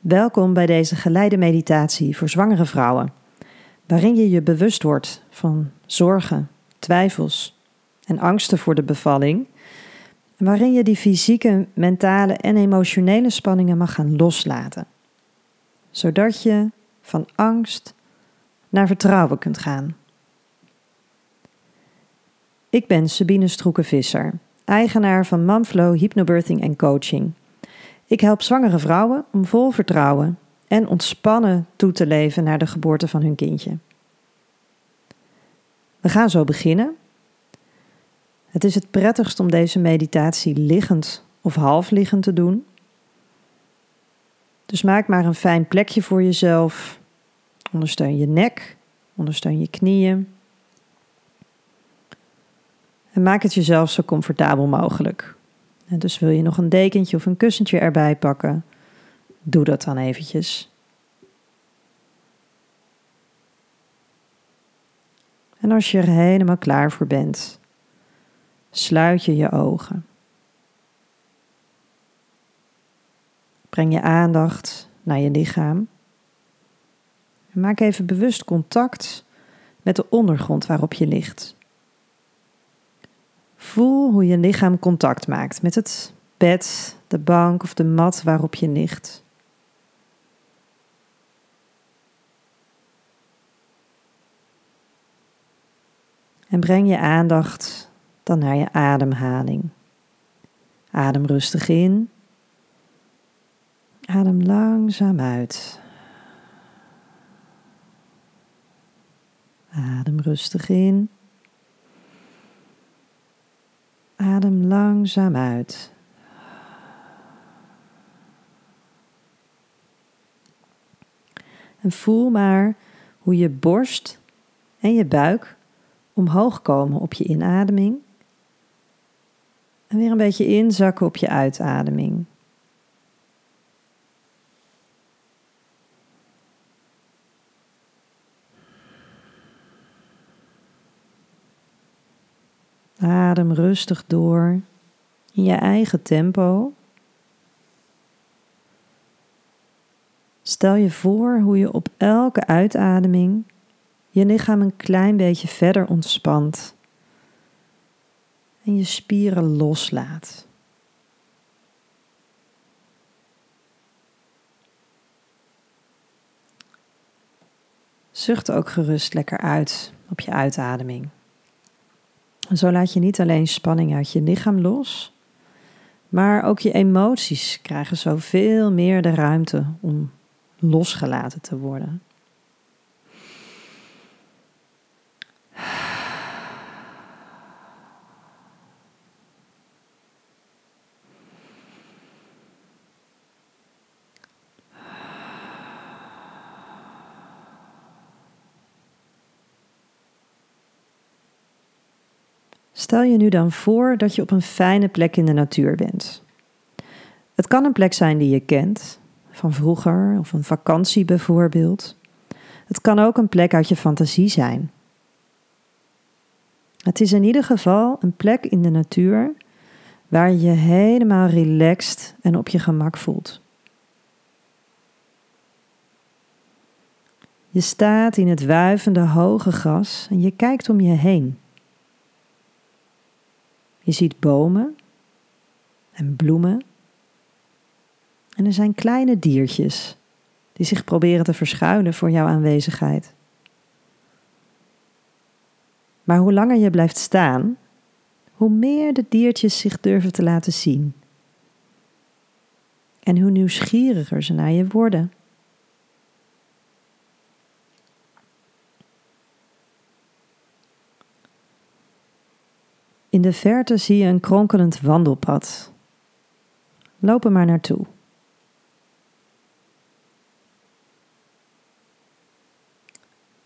Welkom bij deze geleide meditatie voor zwangere vrouwen, waarin je je bewust wordt van zorgen, twijfels en angsten voor de bevalling, waarin je die fysieke, mentale en emotionele spanningen mag gaan loslaten, zodat je van angst naar vertrouwen kunt gaan. Ik ben Sabine Stroeken-Visser, eigenaar van Momflow Hypnobirthing Coaching. Ik help zwangere vrouwen om vol vertrouwen en ontspannen toe te leven naar de geboorte van hun kindje. We gaan zo beginnen. Het is het prettigst om deze meditatie liggend of half liggend te doen. Dus maak maar een fijn plekje voor jezelf. Ondersteun je nek, ondersteun je knieën. En maak het jezelf zo comfortabel mogelijk. En dus wil je nog een dekentje of een kussentje erbij pakken, doe dat dan eventjes. En als je er helemaal klaar voor bent, sluit je je ogen. Breng je aandacht naar je lichaam. En maak even bewust contact met de ondergrond waarop je ligt. Voel hoe je lichaam contact maakt met het bed, de bank of de mat waarop je ligt. En breng je aandacht dan naar je ademhaling. Adem rustig in. Adem langzaam uit. Adem rustig in. Adem langzaam uit. En voel maar hoe je borst en je buik omhoog komen op je inademing. En weer een beetje inzakken op je uitademing. Adem rustig door in je eigen tempo. Stel je voor hoe je op elke uitademing je lichaam een klein beetje verder ontspant en je spieren loslaat. Zucht ook gerust lekker uit op je uitademing. Zo laat je niet alleen spanning uit je lichaam los, maar ook je emoties krijgen zoveel meer de ruimte om losgelaten te worden. Stel je nu dan voor dat je op een fijne plek in de natuur bent. Het kan een plek zijn die je kent, van vroeger of een vakantie bijvoorbeeld. Het kan ook een plek uit je fantasie zijn. Het is in ieder geval een plek in de natuur waar je helemaal relaxed en op je gemak voelt. Je staat in het wuivende hoge gras en je kijkt om je heen. Je ziet bomen en bloemen. En er zijn kleine diertjes die zich proberen te verschuilen voor jouw aanwezigheid. Maar hoe langer je blijft staan, hoe meer de diertjes zich durven te laten zien. En hoe nieuwsgieriger ze naar je worden. In de verte zie je een kronkelend wandelpad. Loop er maar naartoe.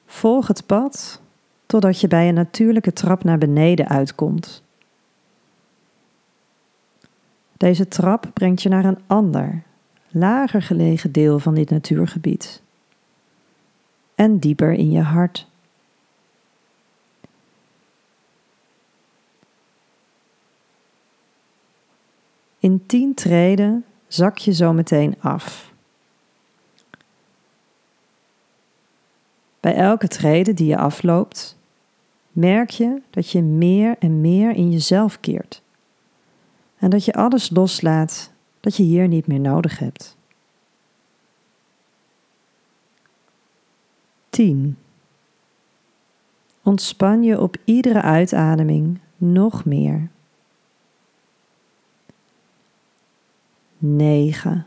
Volg het pad totdat je bij een natuurlijke trap naar beneden uitkomt. Deze trap brengt je naar een ander, lager gelegen deel van dit natuurgebied en dieper in je hart. In 10 treden zak je zo meteen af. Bij elke trede die je afloopt, merk je dat je meer en meer in jezelf keert. En dat je alles loslaat dat je hier niet meer nodig hebt. 10. Ontspan je op iedere uitademing nog meer. 9.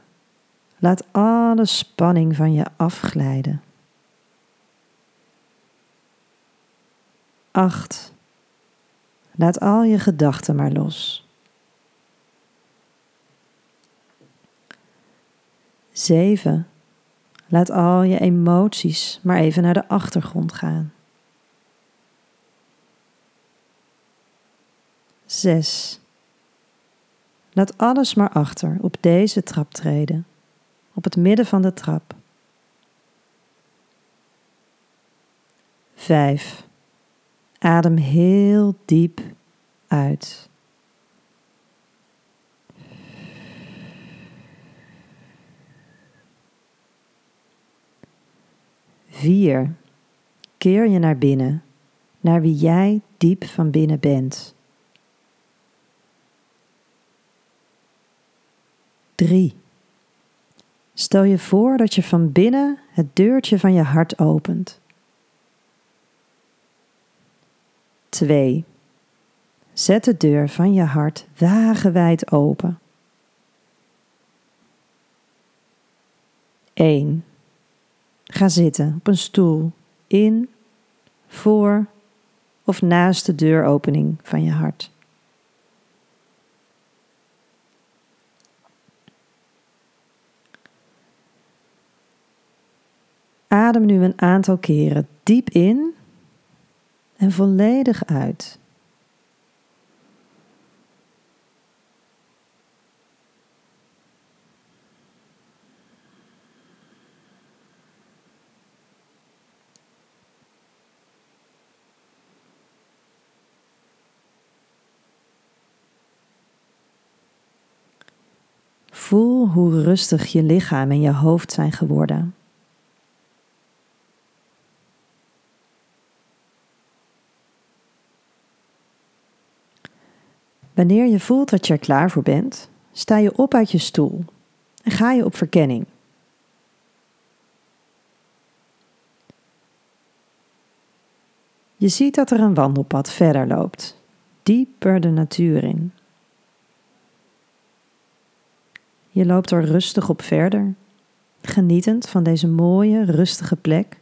Laat alle spanning van je afglijden. 8. Laat al je gedachten maar los. 7. Laat al je emoties maar even naar de achtergrond gaan. 6. Laat alles maar achter op deze trap treden, op het midden van de trap. 5. Adem heel diep uit. Vier. Keer je naar binnen, naar wie jij diep van binnen bent. 3. Stel je voor dat je van binnen het deurtje van je hart opent. 2. Zet de deur van je hart wagenwijd open. 1. Ga zitten op een stoel in, voor of naast de deuropening van je hart. Adem nu een aantal keren diep in en volledig uit. Voel hoe rustig je lichaam en je hoofd zijn geworden. Wanneer je voelt dat je er klaar voor bent, sta je op uit je stoel en ga je op verkenning. Je ziet dat er een wandelpad verder loopt, dieper de natuur in. Je loopt er rustig op verder, genietend van deze mooie, rustige plek.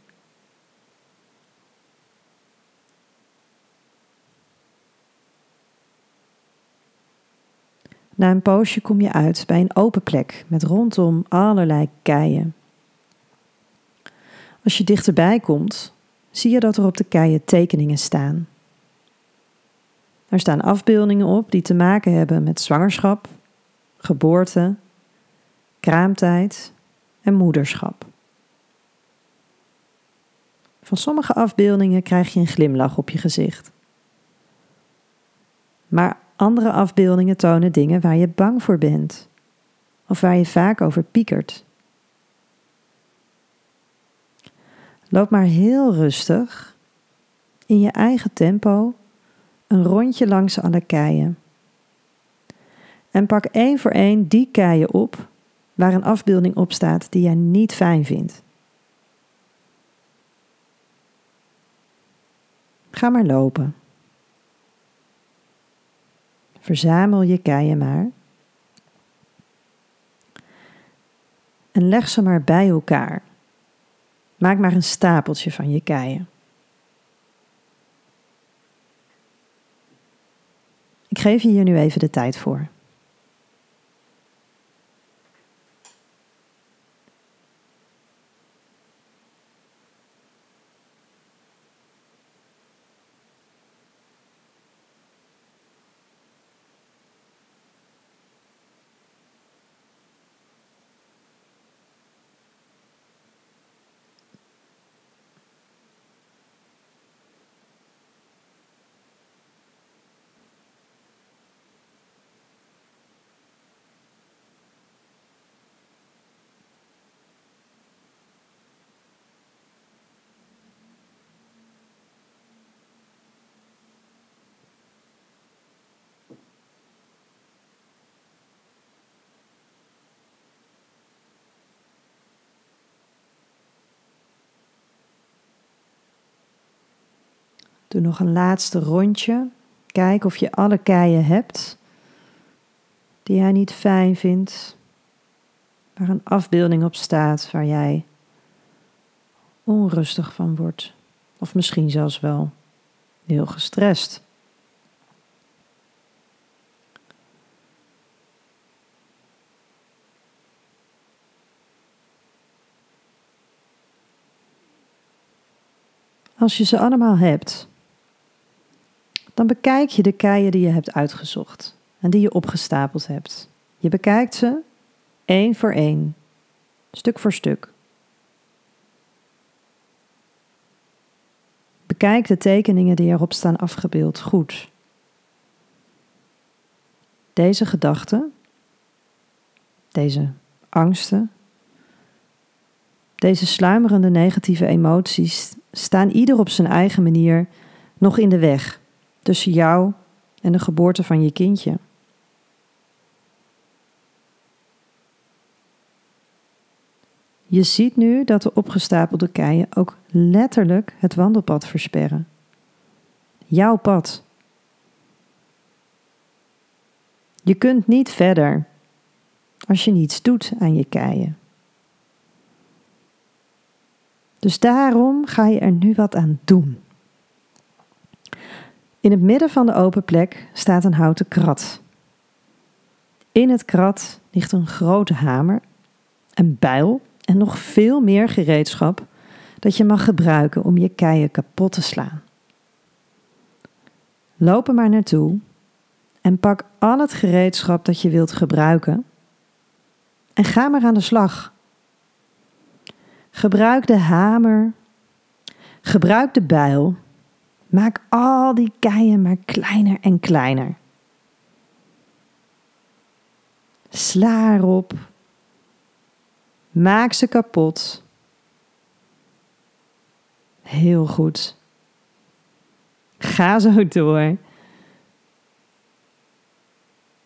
Na een poosje kom je uit bij een open plek met rondom allerlei keien. Als je dichterbij komt, zie je dat er op de keien tekeningen staan. Er staan afbeeldingen op die te maken hebben met zwangerschap, geboorte, kraamtijd en moederschap. Van sommige afbeeldingen krijg je een glimlach op je gezicht. Maar andere afbeeldingen tonen dingen waar je bang voor bent of waar je vaak over piekert. Loop maar heel rustig in je eigen tempo een rondje langs alle keien. En pak één voor één die keien op waar een afbeelding op staat die jij niet fijn vindt. Ga maar lopen. Verzamel je keien maar. En leg ze maar bij elkaar. Maak maar een stapeltje van je keien. Ik geef je hier nu even de tijd voor. Doe nog een laatste rondje. Kijk of je alle keien hebt die jij niet fijn vindt, waar een afbeelding op staat waar jij onrustig van wordt, of misschien zelfs wel heel gestrest. Als je ze allemaal hebt, dan bekijk je de keien die je hebt uitgezocht en die je opgestapeld hebt. Je bekijkt ze één voor één, stuk voor stuk. Bekijk de tekeningen die erop staan afgebeeld goed. Deze gedachten, deze angsten, deze sluimerende negatieve emoties staan ieder op zijn eigen manier nog in de weg tussen jou en de geboorte van je kindje. Je ziet nu dat de opgestapelde keien ook letterlijk het wandelpad versperren. Jouw pad. Je kunt niet verder als je niets doet aan je keien. Dus daarom ga je er nu wat aan doen. In het midden van de open plek staat een houten krat. In het krat ligt een grote hamer, een bijl en nog veel meer gereedschap dat je mag gebruiken om je keien kapot te slaan. Loop er maar naartoe en pak al het gereedschap dat je wilt gebruiken en ga maar aan de slag. Gebruik de hamer, gebruik de bijl, maak al die keien maar kleiner en kleiner. Sla erop Maak ze kapot. Heel goed. Ga zo door.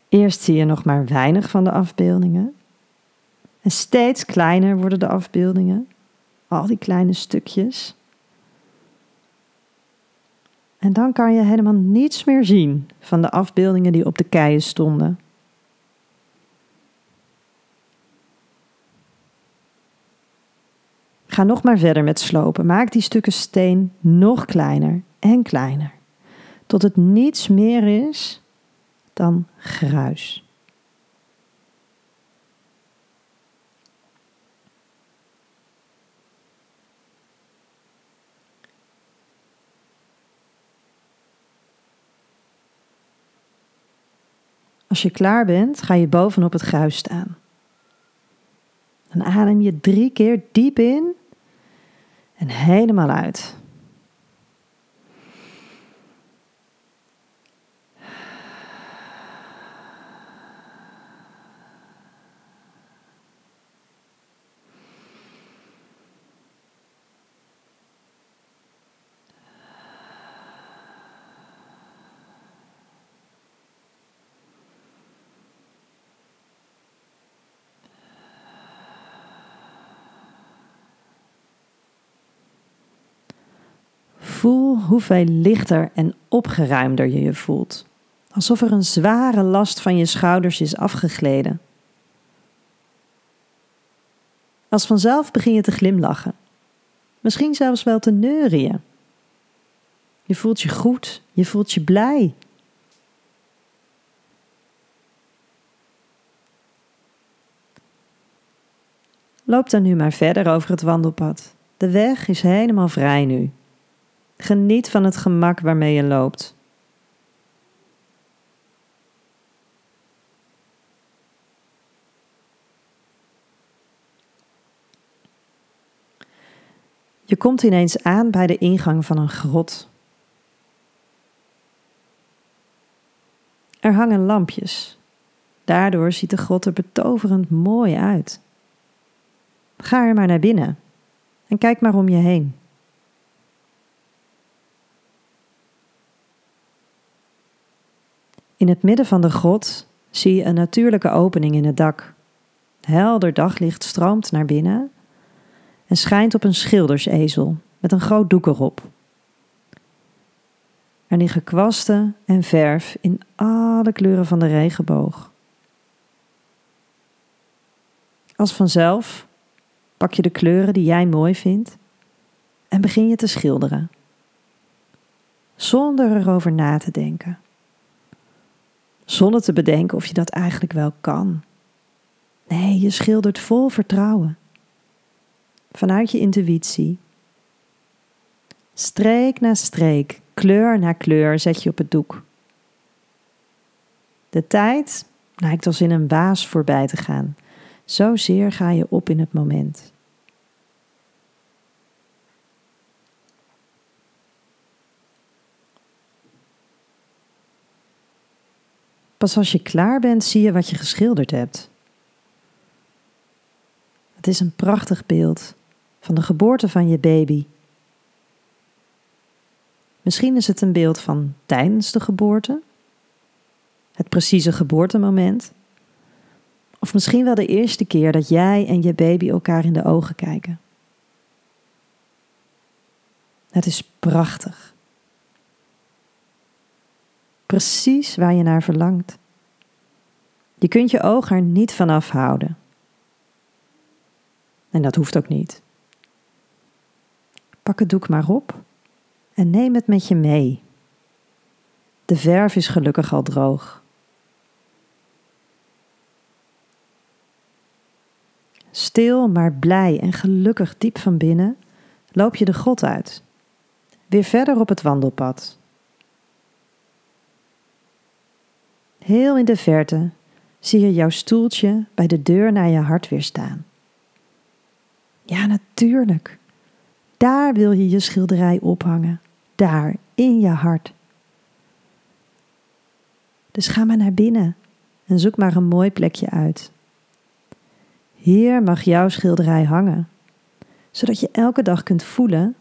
Eerst zie je nog maar weinig van de afbeeldingen. En steeds kleiner worden de afbeeldingen. Al die kleine stukjes. En dan kan je helemaal niets meer zien van de afbeeldingen die op de keien stonden. Ga nog maar verder met slopen. Maak die stukken steen nog kleiner en kleiner. Tot het niets meer is dan gruis. Als je klaar bent, ga je bovenop het gruis staan. Dan adem je drie keer diep in en helemaal uit. Voel hoeveel lichter en opgeruimder je je voelt. Alsof er een zware last van je schouders is afgegleden. Als vanzelf begin je te glimlachen. Misschien zelfs wel te neurien. Je voelt je goed, je voelt je blij. Loop dan nu maar verder over het wandelpad. De weg is helemaal vrij nu. Geniet van het gemak waarmee je loopt. Je komt ineens aan bij de ingang van een grot. Er hangen lampjes. Daardoor ziet de grot er betoverend mooi uit. Ga er maar naar binnen en kijk maar om je heen. In het midden van de grot zie je een natuurlijke opening in het dak. Helder daglicht stroomt naar binnen en schijnt op een schildersezel met een groot doek erop. Er liggen kwasten en verf in alle kleuren van de regenboog. Als vanzelf pak je de kleuren die jij mooi vindt en begin je te schilderen. Zonder erover na te denken. Zonder te bedenken of je dat eigenlijk wel kan. Nee, je schildert vol vertrouwen. Vanuit je intuïtie. Streek na streek, kleur na kleur zet je op het doek. De tijd lijkt als in een waas voorbij te gaan. Zozeer ga je op in het moment. Pas als je klaar bent, zie je wat je geschilderd hebt. Het is een prachtig beeld van de geboorte van je baby. Misschien is het een beeld van tijdens de geboorte, het precieze geboortemoment, of misschien wel de eerste keer dat jij en je baby elkaar in de ogen kijken. Het is prachtig. Precies waar je naar verlangt. Je kunt je oog er niet van afhouden. En dat hoeft ook niet. Pak het doek maar op en neem het met je mee. De verf is gelukkig al droog. Stil, maar blij en gelukkig diep van binnen loop je de grot uit. Weer verder op het wandelpad. Heel in de verte zie je jouw stoeltje bij de deur naar je hart weer staan. Ja, natuurlijk. Daar wil je je schilderij ophangen. Daar, in je hart. Dus ga maar naar binnen en zoek maar een mooi plekje uit. Hier mag jouw schilderij hangen, zodat je elke dag kunt voelen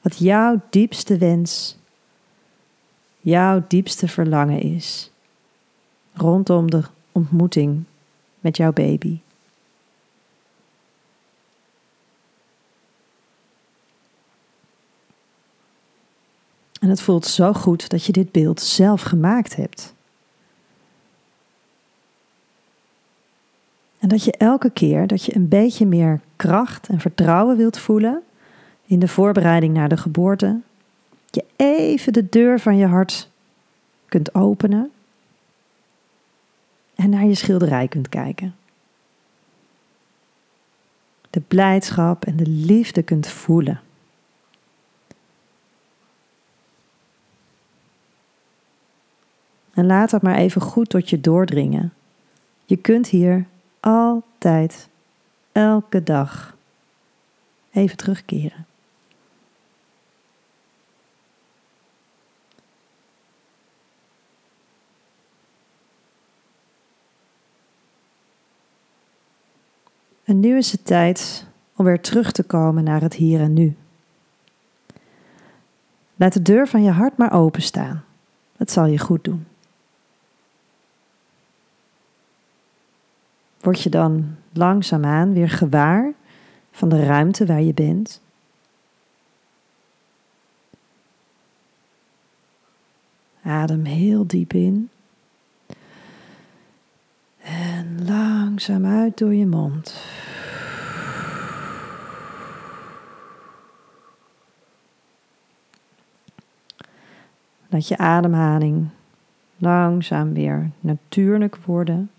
wat jouw diepste wens, jouw diepste verlangen is rondom de ontmoeting met jouw baby. En het voelt zo goed dat je dit beeld zelf gemaakt hebt. En dat je elke keer dat je een beetje meer kracht en vertrouwen wilt voelen in de voorbereiding naar de geboorte, je even de deur van je hart kunt openen en naar je schilderij kunt kijken. De blijdschap en de liefde kunt voelen. En laat dat maar even goed tot je doordringen. Je kunt hier altijd, elke dag, even terugkeren. En nu is het tijd om weer terug te komen naar het hier en nu. Laat de deur van je hart maar openstaan. Het zal je goed doen. Word je dan langzaamaan weer gewaar van de ruimte waar je bent? Adem heel diep in. En langzaam uit door je mond. Laat je ademhaling langzaam weer natuurlijk worden.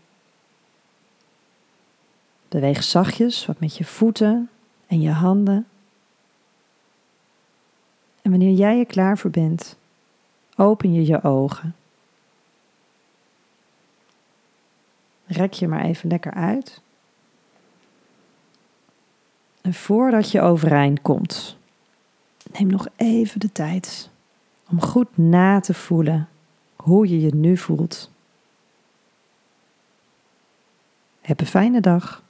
Beweeg zachtjes wat met je voeten en je handen. En wanneer jij er klaar voor bent, open je je ogen. Rek je maar even lekker uit. En voordat je overeind komt, neem nog even de tijd om goed na te voelen hoe je je nu voelt. Heb een fijne dag.